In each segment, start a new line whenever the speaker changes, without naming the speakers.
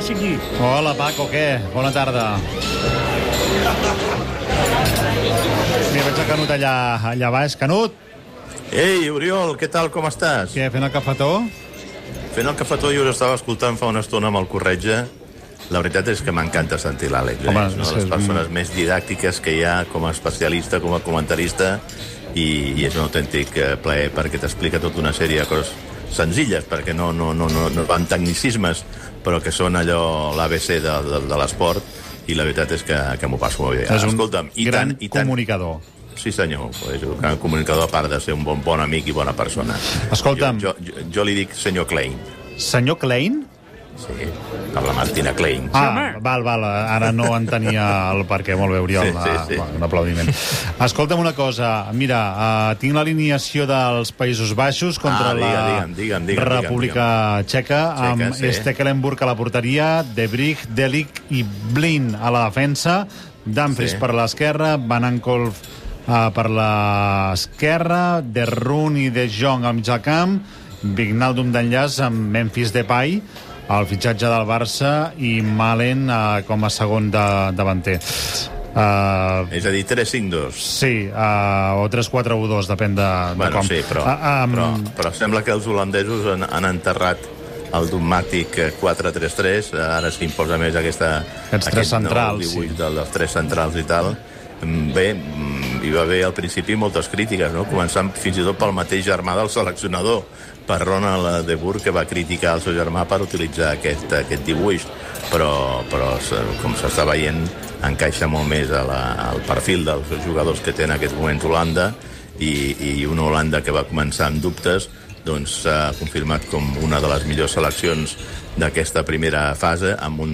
passa aquí?
Hola, Paco, què? Bona tarda. Mira, veig el Canut allà, allà baix. Canut,
Ei, Oriol, què tal, com estàs?
què, fent el cafetó?
Fent el cafetó jo estava escoltant fa una estona amb el corretge. La veritat és que m'encanta sentir l'Àlex.
Home,
és una de
que
les persones més didàctiques que hi ha com a especialista, com a comentarista, i, i és un autèntic eh, plaer perquè t'explica tota una sèrie de coses senzilles, perquè no, no, no, no, no van tecnicismes, però que són allò l'ABC de, de, de l'esport, i la veritat és que, que m'ho passo molt bé.
És un
Escolta'm, i
gran
tant, i tant,
comunicador.
Sí, senyor. És un gran comunicador, a part de ser un bon, bon amic i bona persona.
Escolta'm.
Jo, jo, jo, jo li dic senyor Klein.
Senyor Klein?
Sí, amb la Martina Klein.
Ah, val, val, ara no entenia el per què. Molt bé, Oriol.
Sí, sí, sí.
Ah, un aplaudiment. Escolta'm una cosa, mira, uh, tinc l'alineació dels Països Baixos contra
Ah, digue,
la
digue'm, digue'm, digue'm,
República Txeca, amb
Txeca, sí.
Stekelenburg a la porteria, De Brich, Delic i Blin a la defensa, Dumfries
Sí.
per l'esquerra, Van Ankolf uh, per l'esquerra, De Roon i De Jong al mig del camp, Vignaldum d'enllaç amb Memphis Depay, el fitxatge del Barça i Malen uh, com a segon de, davanter. Uh,
És a dir, 3-5-2.
sí, uh, o 3-4-1-2, depèn de, de
Bueno,
com.
sí, però,
Ah, um,
però, però sembla que els holandesos han, han enterrat el dogmàtic eh, 4-3-3, ara s'imposa més aquesta...
Aquests tres
aquest nou
centrals,
dibuix
sí.
de, dels tres centrals i tal. Mm, Bé, mm, hi va haver al principi moltes crítiques, no? començant fins i tot pel mateix germà del seleccionador, per Ronald De Boer, que va criticar el seu germà per utilitzar aquest, aquest dibuix, però, però com s'està veient, encaixa molt més a la, al perfil dels jugadors que té en aquest moment Holanda, i, i una Holanda que va començar amb dubtes doncs s'ha confirmat com una de les millors seleccions d'aquesta primera fase amb un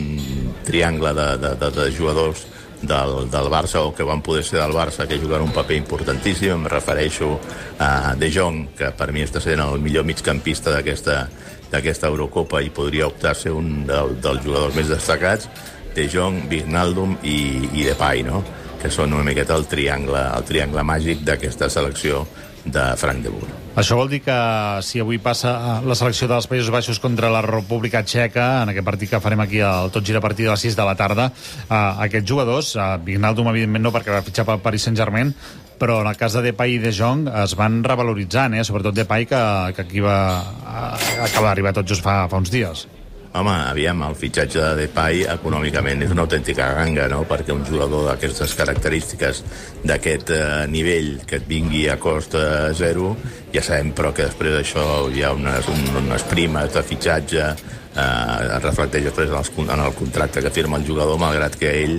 triangle de, de, de, de jugadors del, del Barça o que van poder ser del Barça que juguen un paper importantíssim em refereixo a De Jong que per mi està sent el millor migcampista d'aquesta d'aquesta Eurocopa i podria optar a ser un del, dels jugadors més destacats De Jong, Vignaldum i, i Depay no? que són una miqueta el triangle, el triangle màgic d'aquesta selecció de Frank de Boer.
Això vol dir que si avui passa la selecció dels Països Baixos contra la República Txeca, en aquest partit que farem aquí al Tot Gira a partir de les 6 de la tarda, eh, aquests jugadors, eh, Vignaldum evidentment no perquè va fitxar pel Paris Saint-Germain, però en el cas de Depay i De Jong es van revaloritzant, eh? sobretot Depay que, que aquí va, eh, acaba d'arribar tot just fa, fa uns dies.
Home, aviam, el fitxatge de Depay econòmicament és una autèntica ganga, no?, perquè un jugador d'aquestes característiques, d'aquest eh, nivell, que et vingui a costa zero, ja sabem, però que després d'això hi ha unes, un, unes primes de fitxatge, eh, es reflecteix després en, els, en el contracte que firma el jugador, malgrat que ell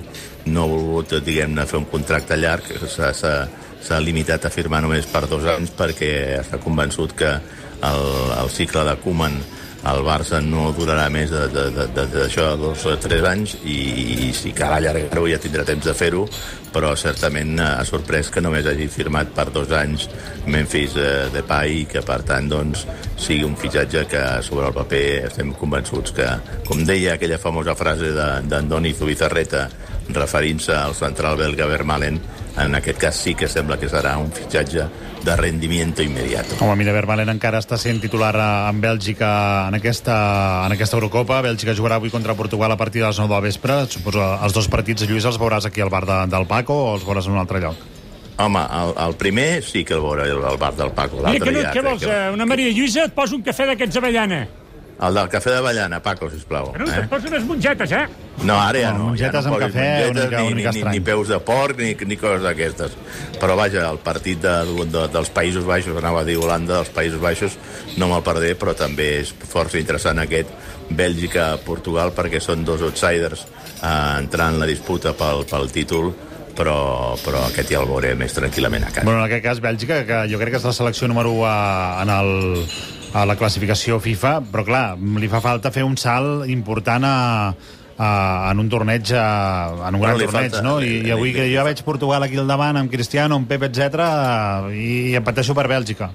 no ha volgut, diguem-ne, fer un contracte llarg, s'ha limitat a firmar només per dos anys perquè està convençut que el, el cicle de Koeman el Barça no durarà més de- de- de- de- d'això, dos o tres anys, i, i si cal allargar-ho ja tindrà temps de fer-ho, però certament eh, ha sorprès que només hagi firmat per dos anys Memphis eh, Depay i que, per tant, doncs, sigui un fitxatge que sobre el paper estem convençuts que, com deia aquella famosa frase de- d'Andoni Zubizarreta referint-se al central belga Vermalen, en aquest cas sí que sembla que serà un fitxatge de rendimiento inmediato.
Home, mira, Vermalen encara està sent titular eh, en Bèlgica en aquesta, en aquesta Eurocopa. Bèlgica jugarà avui contra Portugal a partir de les 9 del vespre. Suposo els dos partits, Lluís, els veuràs aquí al bar de, del Paco o els veuràs en un altre lloc?
Home, el, el primer sí que el veurà el, el bar del Paco.
Mira, que no,
ja
què vols?
que-
eh, Una Maria Lluïsa et posa un cafè d'aquests avellana.
El del cafè d'avellana, Paco, sisplau.
Bueno,
Eh?
et posa unes mongetes, eh?
No, ara ja
No,
no.
mongetes
ja no
amb cafè, una
mongetes,
mica-
ni,
una mica
ni, ni,
estrany.
ni peus de porc, ni, ni coses d'aquestes. Però vaja, el partit de, de, dels Països Baixos, anava a dir Holanda, dels Països Baixos, no me'l perdé, però també és força interessant aquest Bèlgica-Portugal, perquè són dos outsiders eh, entrant en la disputa pel, pel títol, però, però aquest ja el veuré més tranquil·lament a casa.
Bueno, en aquest cas, Bèlgica, que jo crec que és la selecció número 1 a, en el, a la classificació FIFA, però clar, li fa falta fer un salt important a, a, en un torneig, a, en un gran
li
torneig,
falta-
no? I, I avui que jo veig Portugal aquí al davant, amb Cristiano, amb Pep, etc i, i em pateixo per Bèlgica.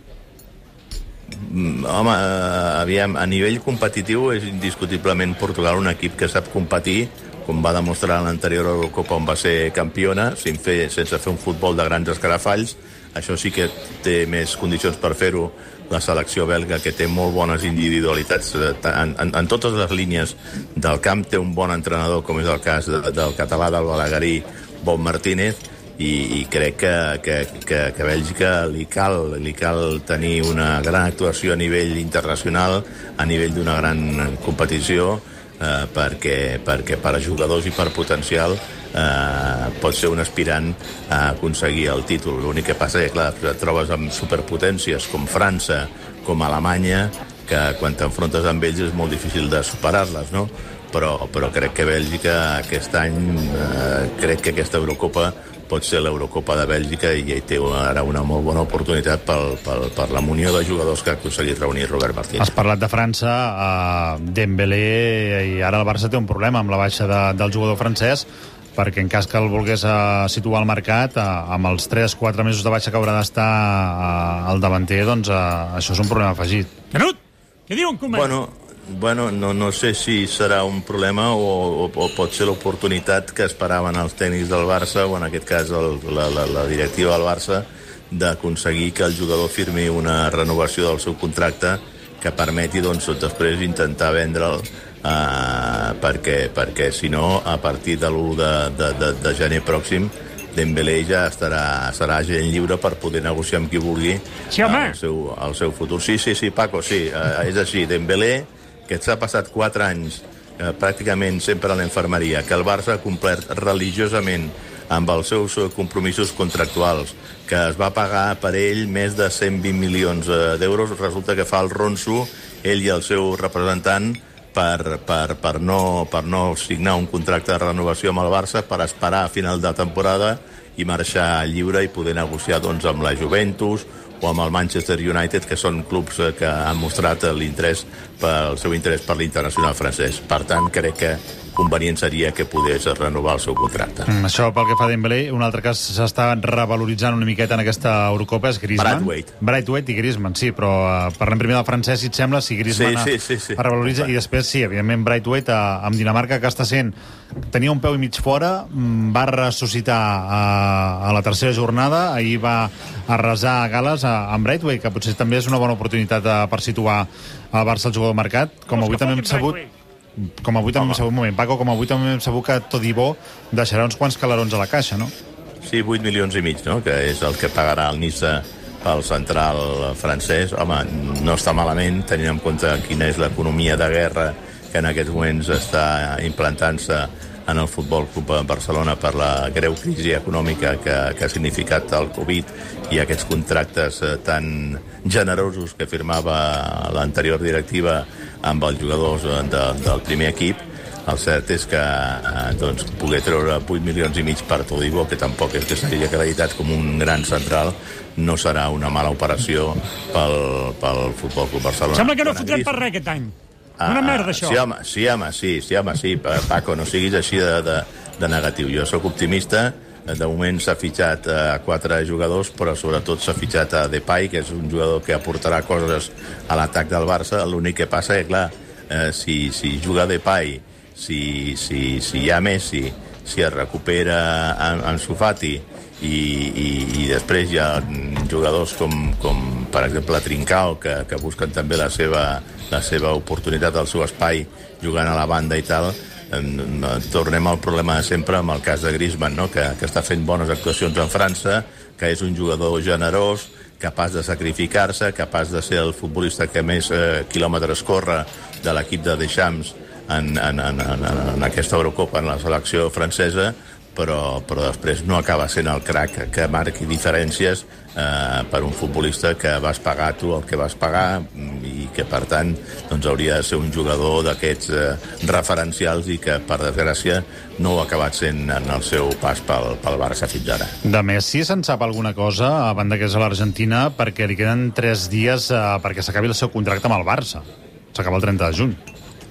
Mm, Home, eh, aviam, a nivell competitiu és indiscutiblement Portugal un equip que sap competir, com va demostrar en l'anterior Eurocopa on va ser campiona, sense fer, sense fer un futbol de grans escarafalls. Això sí que té més condicions per fer-ho. La selecció belga, que té molt bones individualitats eh, en, en, en totes les línies del camp, té un bon entrenador, com és el cas de, del català del Balaguerí, Bon Martínez, i, i crec que, que, que, que a Bèlgica li cal, li cal tenir una gran actuació a nivell internacional, a nivell d'una gran competició, eh, perquè, perquè per a jugadors i per potencial eh, pot ser un aspirant a aconseguir el títol. L'únic que passa és que, et trobes amb superpotències com França, com Alemanya, que quan t'enfrontes amb ells és molt difícil de superar-les, no? Però, però crec que Bèlgica aquest any, eh, crec que aquesta Eurocopa pot ser l'Eurocopa de Bèlgica i hi té ara una molt bona oportunitat pel, pel, per la munió de jugadors que ha aconseguit reunir Robert Martínez.
Has parlat de França, uh, Dembélé, i ara el Barça té un problema amb la baixa de, del jugador francès, perquè en cas que el volgués uh, situar al mercat, uh, amb els 3-4 mesos de baixa que haurà d'estar uh, al davanter, doncs uh, això és un problema afegit.
Canut, què diu en Koeman?
Bueno, bueno no, no sé si serà un problema o, o, o pot ser l'oportunitat que esperaven els tècnics del Barça, o en aquest cas el, la, la, la directiva del Barça, d'aconseguir que el jugador firmi una renovació del seu contracte que permeti doncs, després intentar vendre'l eh, perquè, perquè si no, a partir de l'1 de, de, de, de gener pròxim Dembélé ja estarà, serà gent lliure per poder negociar amb qui vulgui
Sí, home.
el, seu, el seu futur. Sí, sí, sí, Paco, sí, eh, és així. Dembélé, que s'ha passat 4 anys eh, pràcticament sempre a l'infermeria, que el Barça ha complert religiosament amb els seus eh, compromisos contractuals, que es va pagar per ell més de 120 milions eh, d'euros, resulta que fa el ronso ell i el seu representant per, per, per, no, per no signar un contracte de renovació amb el Barça, per esperar a final de temporada i marxar lliure i poder negociar doncs, amb la Juventus o amb el Manchester United, que són clubs eh, que han mostrat l'interès pel seu interès per l'internacional francès. Per tant, crec que convenient seria que pogués renovar el seu contracte.
Mm, això pel que fa a Dembélé, un altre cas s'està revaloritzant una miqueta en aquesta Eurocopa és Griezmann.
Braithwaite.
Braithwaite i Griezmann, sí, però uh, parlem primer del francès, si et sembla, si Griezmann
Sí, sí, sí, sí.
es revaloritza, i després, sí, evidentment, Braithwaite uh, amb Dinamarca, que està sent... Tenia un peu i mig fora, mm, va ressuscitar uh, a la tercera jornada, ahir va arrasar a Gales uh, amb Braithwaite, que potser també és una bona oportunitat uh, per situar el Barça al jugador de mercat, com avui també hem sabut...
Braithwaite?
Com avui també hem sabut, un moment, Paco, com avui també hem sabut que Todibó deixarà uns quants calarons a la caixa, no?
Sí, 8 milions i mig, no?, que és el que pagarà el Niça pel central francès. Home, no està malament, tenint en compte quina és l'economia de guerra que en aquests moments està implantant-se en el Futbol Club Barcelona per la greu crisi econòmica que, que ha significat el Covid i aquests contractes eh, tan generosos que firmava l'anterior directiva amb els jugadors eh, de, del primer equip el cert és que eh, doncs, poder treure 8 milions i mig per Todibo, que tampoc és que s'hagi acreditat com un gran central, no serà una mala operació pel, pel Futbol Club Barcelona.
Sembla que no fotrem per res aquest any.
Ah,
Una merda,
ah,
això.
Sí, home, sí, home, sí, sí, home, sí. Pa- Paco, no siguis així de, de, de negatiu. Jo sóc optimista. De moment s'ha fitxat a quatre jugadors, però sobretot s'ha fitxat a Depay, que és un jugador que aportarà coses a l'atac del Barça. L'únic que passa és, clar, eh, si, si juga Depay, si, si, si hi ha Messi, si es recupera en, en Sufati i, i, i després hi ha jugadors com, com per exemple Trincao que, que busquen també la seva, la seva oportunitat, el seu espai jugant a la banda i tal tornem al problema de sempre amb el cas de Griezmann, no? que, que està fent bones actuacions en França, que és un jugador generós, capaç de sacrificar-se, capaç de ser el futbolista que més eh, quilòmetres corre de l'equip de Deschamps en, en, en, en, en aquesta Eurocopa en la selecció francesa, però, però després no acaba sent el crack que marqui diferències eh, per un futbolista que vas pagar tu el que vas pagar mm, i que per tant doncs, hauria de ser un jugador d'aquests eh, referencials i que per desgràcia no ho ha acabat sent en el seu pas pel, pel Barça fins ara.
De Messi se'n sap alguna cosa, a banda que és a l'Argentina, perquè li queden 3 dies eh, perquè s'acabi el seu contracte amb el Barça. S'acaba el 30 de juny.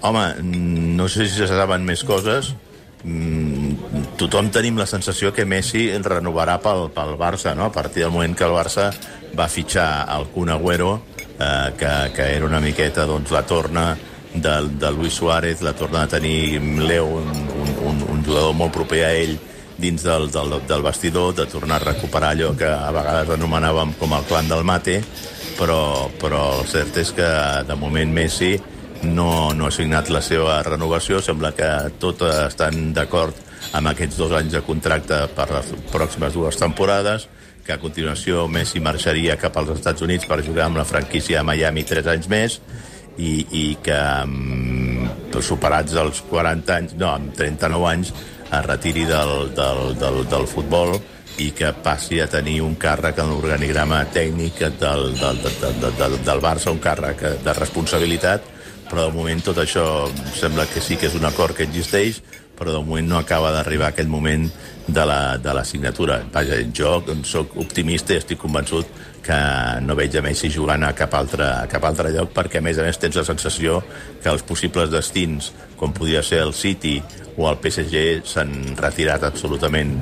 Home, no sé si se saben més coses. Mm, tothom tenim la sensació que Messi renovarà pel, pel Barça, no? A partir del moment que el Barça va fitxar el Kun Agüero, eh, que, que era una miqueta doncs, la torna de, de Luis Suárez, la torna de tenir Leo, un, un, un, un jugador molt proper a ell, dins del, del, del vestidor, de tornar a recuperar allò que a vegades anomenàvem com el clan del mate, però, però el cert és que de moment Messi no, no ha signat la seva renovació, sembla que tot estan d'acord amb aquests dos anys de contracte per les pròximes dues temporades, que a continuació Messi marxaria cap als Estats Units per jugar amb la franquícia de Miami tres anys més i, i que um, superats els 40 anys, no, amb 39 anys es retiri del, del, del, del futbol i que passi a tenir un càrrec en l'organigrama tècnic del, del, del, del, del Barça, un càrrec de responsabilitat, però de moment tot això sembla que sí que és un acord que existeix, però de moment no acaba d'arribar aquell moment de la, de la signatura. Vaja, jo sóc optimista i estic convençut que no veig a Messi jugant a cap altre, a cap altre lloc perquè, a més a més, tens la sensació que els possibles destins, com podia ser el City o el PSG, s'han retirat absolutament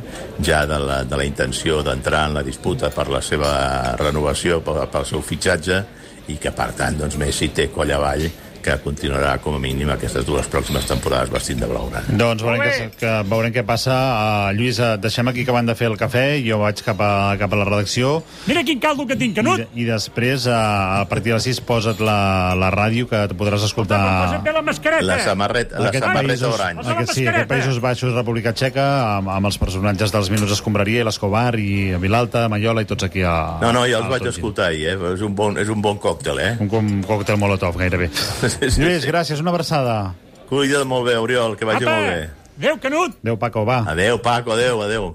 ja de la, de la intenció d'entrar en la disputa per la seva renovació, pel, pel seu fitxatge, i que, per tant, doncs, Messi té coll avall que continuarà com a mínim aquestes dues pròximes temporades vestint de blaugrana.
Doncs veurem, que, que, veurem què passa. Uh, Lluís, uh, deixem aquí que van de fer el cafè, jo vaig cap a, cap a la redacció.
Mira quin caldo que tinc, Canut!
I, i després, uh, a partir de les 6, posa't la, la ràdio, que te podràs escoltar...
Posa't bé la mascareta!
La samarreta, la samarreta orange.
Aquest, sí, aquest Països Baixos, República Txeca, amb, amb els personatges dels Minuts Escombraria, i l'Escobar, i Vilalta, Maiola, i tots aquí a...
No, no, ja els vaig escoltar ahir, eh? És un bon, és un bon còctel, eh?
Un, un còctel molotov, gairebé. sí, sí, Lluís, gràcies, una abraçada.
Cuida't molt bé, Oriol, que vagi
Apa,
molt bé.
Adéu, Canut!
Adéu, Paco, va.
Adéu, Paco, adéu, adéu.